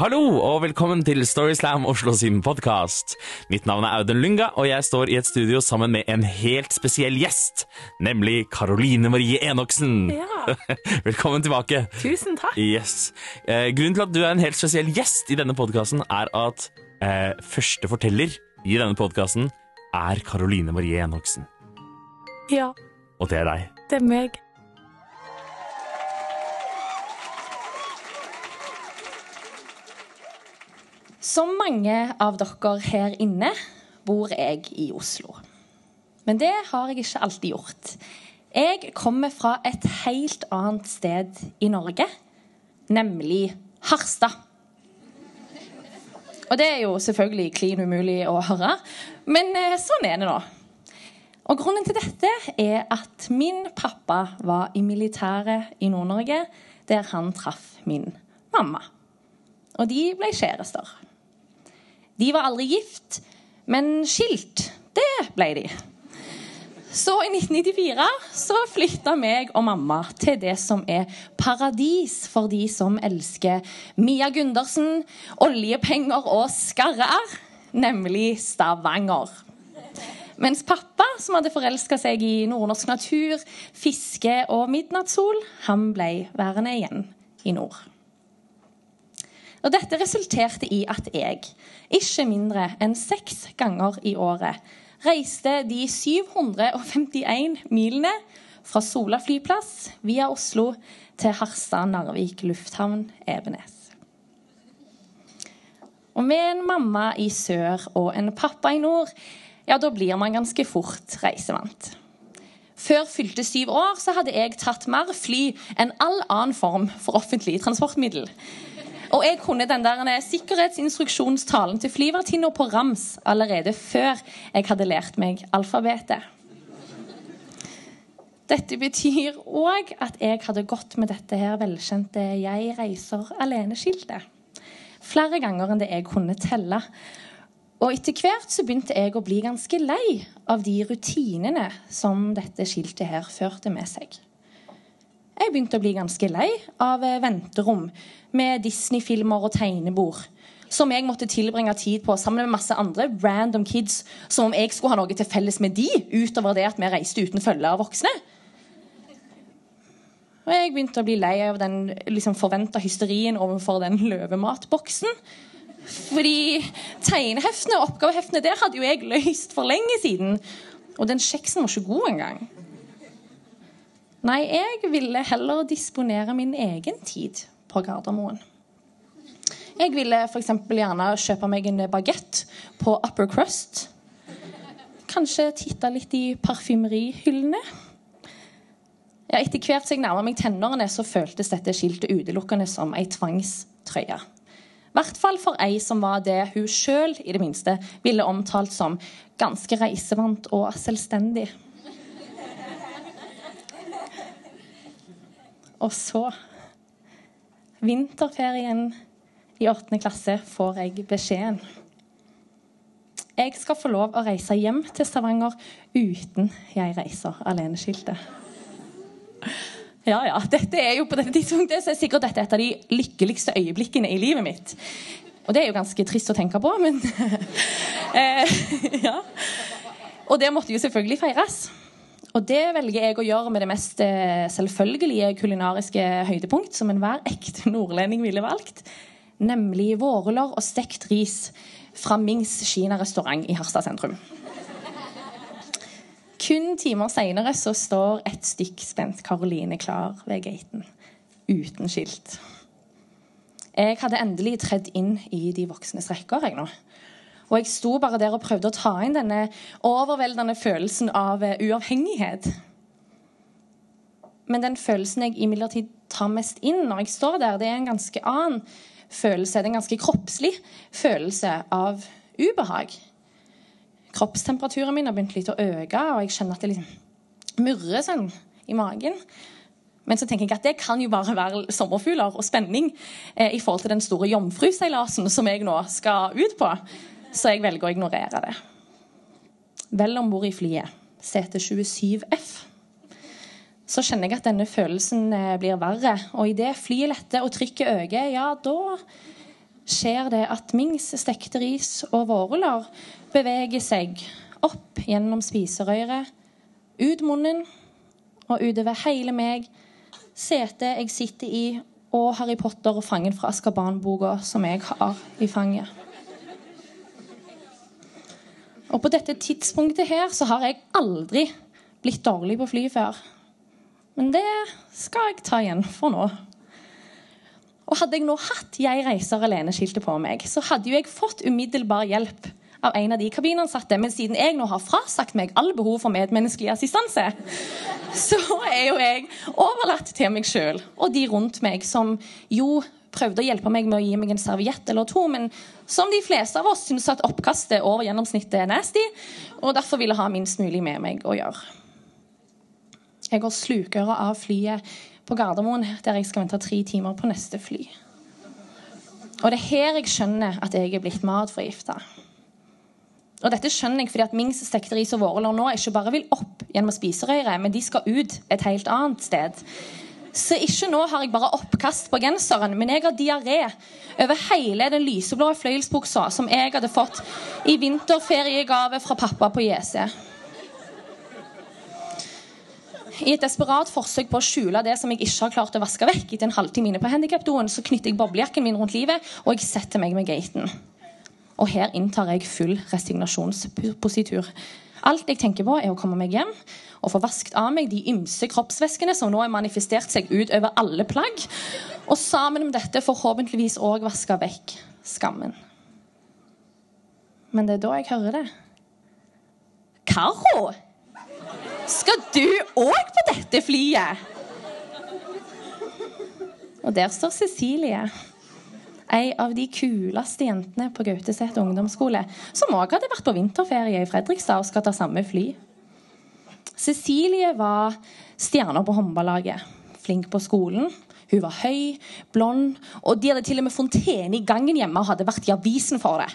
Hallo og velkommen til Storyslam Oslo sin podkast. Mitt navn er Audun Lynga, og jeg står i et studio sammen med en helt spesiell gjest, nemlig Karoline Marie Enoksen. Ja. Velkommen tilbake. Tusen takk. Yes. Eh, grunnen til at du er en helt spesiell gjest i denne podkasten, er at eh, første forteller i denne podkasten er Karoline Marie Enoksen. Ja, Og det er deg. det er meg. Som mange av dere her inne bor jeg i Oslo. Men det har jeg ikke alltid gjort. Jeg kommer fra et helt annet sted i Norge, nemlig Harstad. Og det er jo selvfølgelig klin umulig å høre, men eh, sånn er det nå. Og grunnen til dette er at min pappa var i militæret i Nord-Norge, der han traff min mamma. Og de ble kjærester. De var aldri gift, men skilt. Det ble de. Så i 1994 så flytta meg og mamma til det som er paradis for de som elsker Mia Gundersen, oljepenger og skarre-r, nemlig Stavanger. Mens pappa, som hadde forelska seg i nordnorsk natur, fiske og midnattssol, han ble værende igjen i nord. Og Dette resulterte i at jeg, ikke mindre enn seks ganger i året, reiste de 751 milene fra Sola flyplass via Oslo til Harstad-Narvik lufthavn Evenes. Og med en mamma i sør og en pappa i nord, ja, da blir man ganske fort reisevant. Før fylte syv år så hadde jeg tatt mer fly enn all annen form for offentlig transportmiddel. Og jeg kunne den der sikkerhetsinstruksjonstalen til flyvertinna på rams allerede før jeg hadde lært meg alfabetet. Dette betyr òg at jeg hadde gått med dette her velkjente 'Jeg reiser alene'-skiltet. Flere ganger enn det jeg kunne telle. Og etter hvert så begynte jeg å bli ganske lei av de rutinene som dette skiltet her førte med seg. Jeg begynte å bli ganske lei av venterom med Disney-filmer og tegnebord. Som jeg måtte tilbringe tid på sammen med masse andre random kids. Som om jeg skulle ha noe til felles med de, utover det at vi reiste uten følge av voksne. Og jeg begynte å bli lei av den liksom, forventa hysterien overfor den løvematboksen. Fordi tegneheftene og oppgaveheftene der hadde jo jeg løst for lenge siden. Og den kjeksen var ikke god engang. Nei, jeg ville heller disponere min egen tid på Gardermoen. Jeg ville f.eks. gjerne kjøpe meg en bagett på Upper Crust. Kanskje titte litt i parfymerihyllene. Ja, etter hvert som jeg nærma meg tenårene, så føltes dette skiltet utelukkende som ei tvangstrøye. I hvert fall for ei som var det hun sjøl i det minste ville omtalt som ganske reisevant og selvstendig. Og så Vinterferien i åttende klasse får jeg beskjeden. Jeg skal få lov å reise hjem til Stavanger uten jeg reiser alene-skiltet. Ja, ja. Dette er jo på dette tidspunktet så er sikkert dette et av de lykkeligste øyeblikkene i livet mitt. Og det er jo ganske trist å tenke på, men eh, Ja. Og det måtte jo selvfølgelig feires. Og det velger jeg å gjøre med det mest eh, selvfølgelige kulinariske høydepunkt som enhver ekte nordlending ville valgt, nemlig vårruller og stekt ris fra Mings Kina-restaurant i Harstad sentrum. Kun timer seinere så står et stykk spent Karoline klar ved gaten, uten skilt. Jeg hadde endelig tredd inn i de voksnes rekker, jeg nå. Og jeg sto bare der og prøvde å ta inn denne overveldende følelsen av uh, uavhengighet. Men den følelsen jeg imidlertid tar mest inn når jeg står der, det er en ganske annen følelse. Det er en ganske kroppslig følelse av ubehag. Kroppstemperaturen min har begynt litt å øke, og jeg kjenner at det liksom murrer sånn i magen. Men så tenker jeg at det kan jo bare være sommerfugler og spenning eh, i forhold til den store jomfruseilasen som jeg nå skal ut på. Så jeg velger å ignorere det. Vel om bord i flyet, CT27F, så kjenner jeg at denne følelsen eh, blir verre. Og idet flyet letter og trykket øker, ja, da skjer det at Mings stekte ris og vårruller beveger seg opp gjennom spiserøret, ut munnen og utover hele meg, setet jeg sitter i, og Harry Potter og Fangen fra Askaban-boka som jeg har i fanget. Og på dette tidspunktet her så har jeg aldri blitt dårlig på fly før. Men det skal jeg ta igjen for nå. Og hadde jeg nå hatt 'Jeg reiser alene'-skiltet på meg, så hadde jo jeg fått umiddelbar hjelp av en av de kabinansatte. Men siden jeg nå har frasagt meg all behov for medmenneskelig assistanse, så er jo jeg overlatt til meg sjøl og de rundt meg som jo prøvde å hjelpe meg med å gi meg en serviett eller to, men som de fleste av oss syns at oppkastet over gjennomsnittet er nasty, og derfor ville ha minst mulig med meg å gjøre. Jeg går slukøra av flyet på Gardermoen, der jeg skal vente tre timer på neste fly. Og det er her jeg skjønner at jeg er blitt matforgifta. Og dette skjønner jeg fordi at Mings stekte ris og vårruller nå ikke bare vil opp gjennom spiserøret, men de skal ut et helt annet sted. Så ikke nå har jeg bare oppkast på genseren, men jeg har diaré over hele den lyseblå fløyelsbuksa som jeg hadde fått i vinterferiegave fra pappa på JC. I et desperat forsøk på å skjule det som jeg ikke har klart å vaske vekk etter en halvtime inne på handikapdoen, så knytter jeg boblejakken min rundt livet, og jeg setter meg med gaten. Og her inntar jeg full resignasjonspositur. Alt jeg tenker på, er å komme meg hjem og få vasket av meg de ymse kroppsvæskene som nå har manifestert seg ut over alle plagg, og sammen med dette forhåpentligvis òg vaske vekk skammen. Men det er da jeg hører det. Karo! Skal du òg på dette flyet? Og der står Cecilie. Ei av de kuleste jentene på Gauteset ungdomsskole, som òg hadde vært på vinterferie i Fredrikstad og skal ta samme fly. Cecilie var stjerna på håndballaget. Flink på skolen. Hun var høy, blond, og de hadde til og med fontene i gangen hjemme og hadde vært i avisen for det.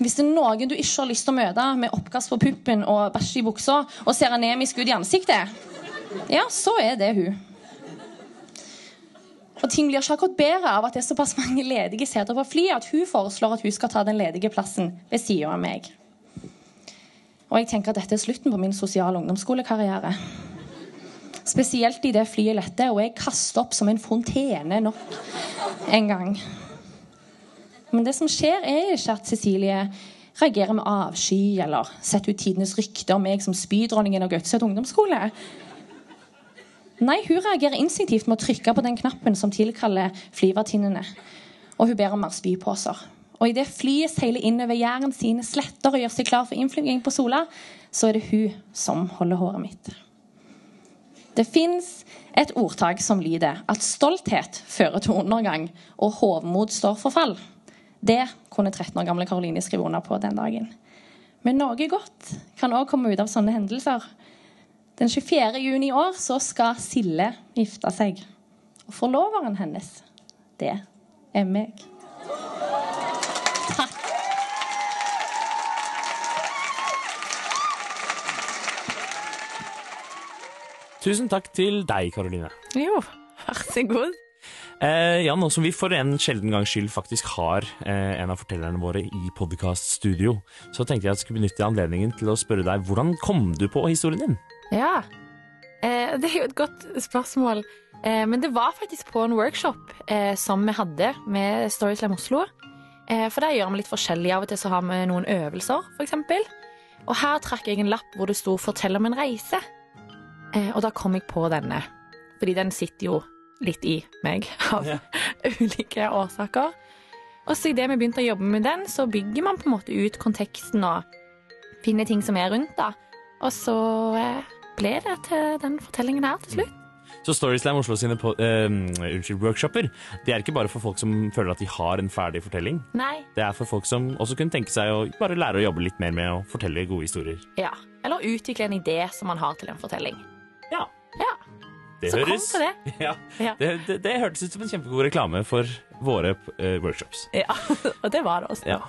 Hvis det er noen du ikke har lyst til å møte med oppkast på puppen og bæsj i buksa og ser anemisk ut i ansiktet, ja, så er det hun. Og ting blir ikke akkurat bedre av at det er såpass mange ledige seter på flyet at hun foreslår at hun skal ta den ledige plassen ved siden av meg. Og jeg tenker at dette er slutten på min sosiale ungdomsskolekarriere. Spesielt idet flyet letter og jeg kaster opp som en fontene nok en gang. Men det som skjer, er ikke at Cecilie reagerer med avsky eller setter ut tidenes rykte om meg som spydronningen av Gautset ungdomsskole. Nei, hun reagerer instinktivt med å trykke på den knappen som tilkaller flyvertinnene. Og hun ber om mer spyposer. Og idet flyet seiler innover Jæren sine sletter og gjør seg klar for innflyging på Sola, så er det hun som holder håret mitt. Det fins et ordtak som lyder at stolthet fører til undergang, og hovmod står for fall. Det kunne 13 år gamle Karoline skrive under på den dagen. Men noe godt kan òg komme ut av sånne hendelser. Den 24. juni i år så skal Sille gifte seg. Og forloveren hennes, det er meg. Takk. Tusen takk til deg, Karoline. Jo, vær så god. Eh, ja, nå som vi for en sjelden gangs skyld faktisk har eh, en av fortellerne våre i podkaststudio, så tenkte jeg at jeg skulle benytte anledningen til å spørre deg hvordan kom du på historien din? Ja, eh, det er jo et godt spørsmål. Eh, men det var faktisk på en workshop eh, som vi hadde med Storyslam Oslo. Eh, for der gjør vi litt forskjellig. Av og til så har vi noen øvelser, f.eks. Og her trakk jeg en lapp hvor det sto 'Fortell om en reise'. Eh, og da kom jeg på denne. Fordi den sitter jo litt i meg av Ja. ulike årsaker. Og så idet vi begynte å jobbe med den, så bygger man på en måte ut konteksten og finner ting som er rundt, da. Og så eh, ble det til den fortellingen her til slutt. Så Storyslam Oslo sine på, eh, unnskyld, workshoper det er ikke bare for folk som føler at de har en ferdig fortelling. Nei. Det er for folk som også kunne tenke seg å bare lære å jobbe litt mer med å fortelle gode historier. Ja. Eller utvikle en idé som man har til en fortelling. Ja, Ja. det Så kom høres til det. Ja, Ja. det, det, det hørtes ut som en kjempegod reklame for våre eh, workshops. ja. Og det var det også. Ja.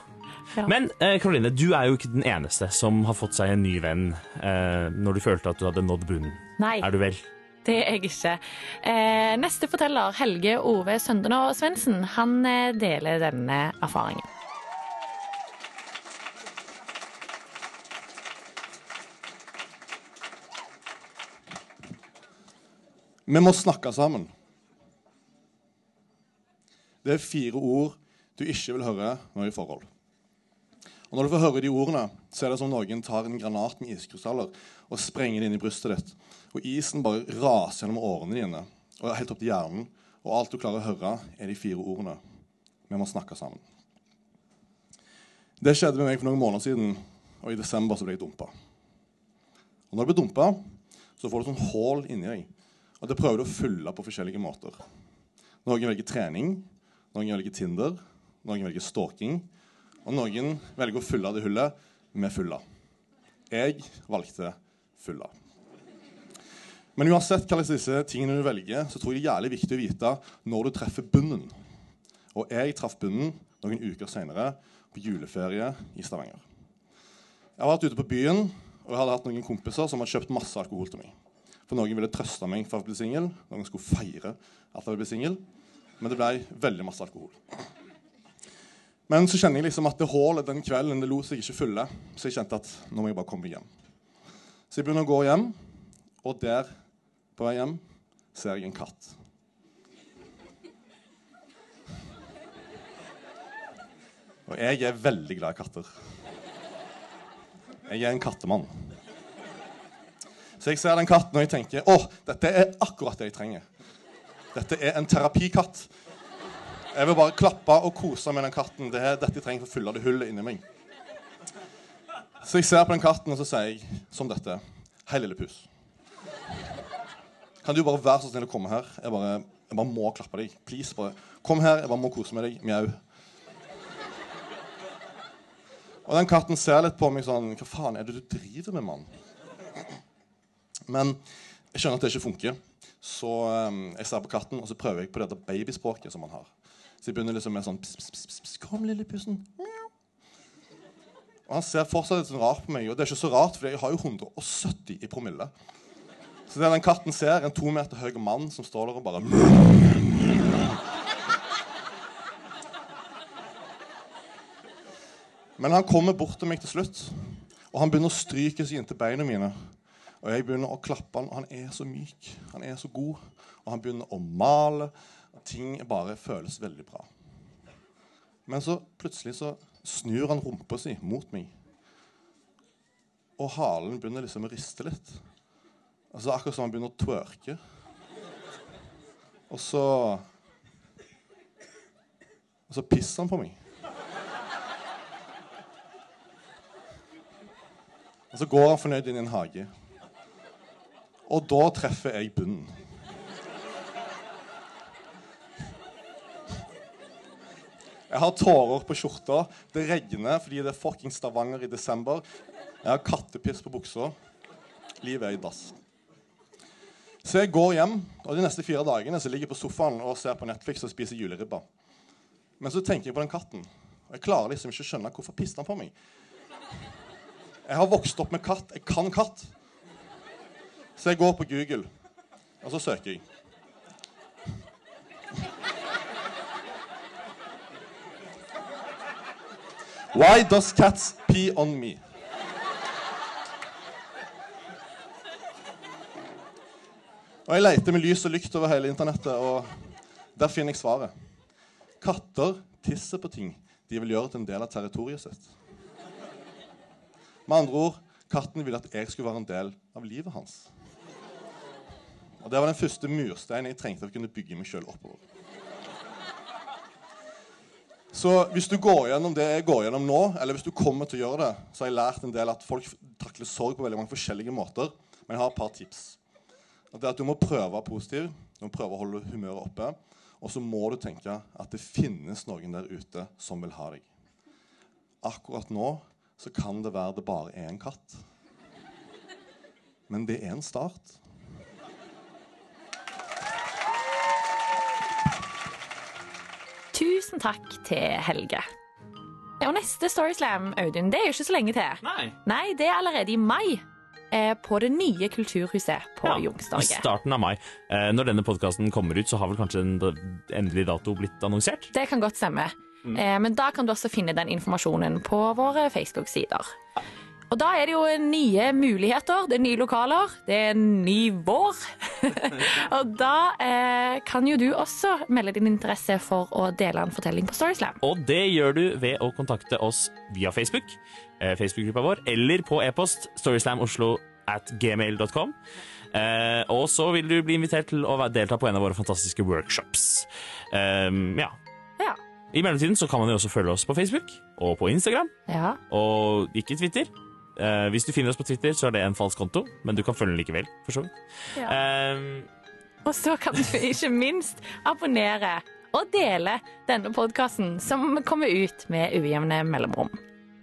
Ja. Men eh, Karoline, du er jo ikke den eneste som har fått seg en ny venn eh, når du følte at du hadde nådd bunnen. Nei. Er du vel? det er jeg ikke. Eh, neste forteller, Helge Ove Søndenå Svendsen, han eh, deler denne erfaringen. Vi må snakke sammen. Det er fire ord du ikke vil høre når du er i forhold. Og Når du får høre de ordene, så er det som noen tar en granat med iskrystaller og sprenger det inn i brystet ditt. Og isen bare raser gjennom årene dine og helt opp til hjernen. Og alt du klarer å høre, er de fire ordene. Vi må snakke sammen. Det skjedde med meg for noen måneder siden, og i desember så ble jeg dumpa. Og når du blir dumpa, så får du sånn hull inni deg. Og det prøver du å fylle på forskjellige måter. Noen velger trening, noen velger Tinder, noen velger stalking. Og noen velger å fylle det hullet med fylla. Jeg valgte fylla. Men uansett hva disse tingene du velger, så tror jeg det er jævlig viktig å vite når du treffer bunnen. Og jeg traff bunnen noen uker seinere, på juleferie i Stavanger. Jeg har vært ute på byen, og jeg hadde hatt noen kompiser som hadde kjøpt masse alkohol til meg. For noen ville trøste meg for å bli singel, noen skulle feire at jeg ble singel. Men det ble veldig masse alkohol. Men så kjenner jeg liksom at det hullet den kvelden det lot seg ikke fylle. Så jeg kjente at nå må jeg bare komme hjem. Så jeg begynner å gå hjem, og der, på vei hjem, ser jeg en katt. Og jeg er veldig glad i katter. Jeg er en kattemann. Så jeg ser den katten og jeg tenker å, dette er akkurat det jeg trenger. Dette er en terapikatt. Jeg vil bare klappe og kose med den katten. Det er dette jeg trenger for å fylle det hullet inni meg. Så jeg ser på den katten og så sier jeg som dette. Hei, lille pus. Kan du bare være så snill å komme her? Jeg bare, jeg bare må klappe deg. Please, bare Kom her. Jeg bare må kose med deg. Mjau. Og den katten ser litt på meg sånn Hva faen er det du driver med, mann? Men jeg skjønner at det ikke funker. Så um, jeg ser på katten, og så prøver jeg på dette babyspråket som han har. Så jeg begynner liksom med sånn pss, pss, pss, Kom, lille pussen. Og han ser fortsatt litt sånn rart på meg, og det er ikke så rart, for jeg har jo 170 i promille. Så det den katten ser, en to meter høy mann som står der og bare Men han kommer bort til meg til slutt, og han begynner å stryke seg inntil beina mine. Og jeg begynner å klappe han, og han er så myk, han er så god. Og han begynner å male. Ting bare føles veldig bra. Men så plutselig så snur han rumpa si mot meg. Og halen begynner liksom å riste litt. Altså Akkurat som han begynner å twerke. Og så Og så pisser han på meg. Og så går han fornøyd inn i en hage. Og da treffer jeg bunnen. Jeg har tårer på skjorta. Det regner fordi det er fucking Stavanger i desember. Jeg har kattepiss på buksa. Livet er i dass. Så jeg går hjem, og de neste fire dagene så ligger jeg på sofaen og ser på Netflix og spiser juleribba. Men så tenker jeg på den katten. Og jeg klarer liksom ikke å skjønne hvorfor pisser han på meg. Jeg har vokst opp med katt. Jeg kan katt. Så jeg går på Google, og så søker jeg. Why does cats pee on me? Og Jeg leter med lys og lykt over hele internettet, og der finner jeg svaret. Katter tisser på ting de vil gjøre til en del av territoriet sitt. Med andre ord, katten ville at jeg skulle være en del av livet hans. Og Det var den første mursteinen jeg trengte for å kunne bygge meg sjøl oppover. Så hvis du går gjennom det jeg går gjennom nå, eller hvis du kommer til å gjøre det, så har jeg lært en del at folk takler sorg på veldig mange forskjellige måter. Men jeg har et par tips. Det er at Du må prøve å være positiv, du må prøve å holde humøret oppe. Og så må du tenke at det finnes noen der ute som vil ha deg. Akkurat nå så kan det være det bare er en katt. Men det er en start. Tusen takk til Helge. Og neste Storyslam, Audun, det er jo ikke så lenge til. Nei. Nei, det er allerede i mai. eh, på det nye kulturhuset på Ja, Youngstorget. starten av mai. Eh, når denne podkasten kommer ut, så har vel kanskje en endelig dato blitt annonsert? Det kan godt stemme. Eh, men da kan du også finne den informasjonen på våre Facebook-sider. Og da er det jo nye muligheter, det er nye lokaler, det er ny vår. og da eh, kan jo du også melde din interesse for å dele en fortelling på Storyslam. Og det gjør du ved å kontakte oss via Facebook, eh, Facebook-gruppa vår, eller på e-post storyslamoslo at gmail.com. Eh, og så vil du bli invitert til å delta på en av våre fantastiske workshops. Um, ja. Ja. I mellomtiden så kan man jo også følge oss på Facebook og på Instagram, ja. og ikke Twitter. Eh, hvis du finner oss på Twitter, så er det en falsk konto, men du kan følge den likevel, for så vidt. Um, Og så kan du ikke minst abonnere og dele denne podkasten som kommer ut med ujevne mellomrom.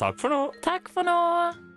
takk for nå. Takk for nå.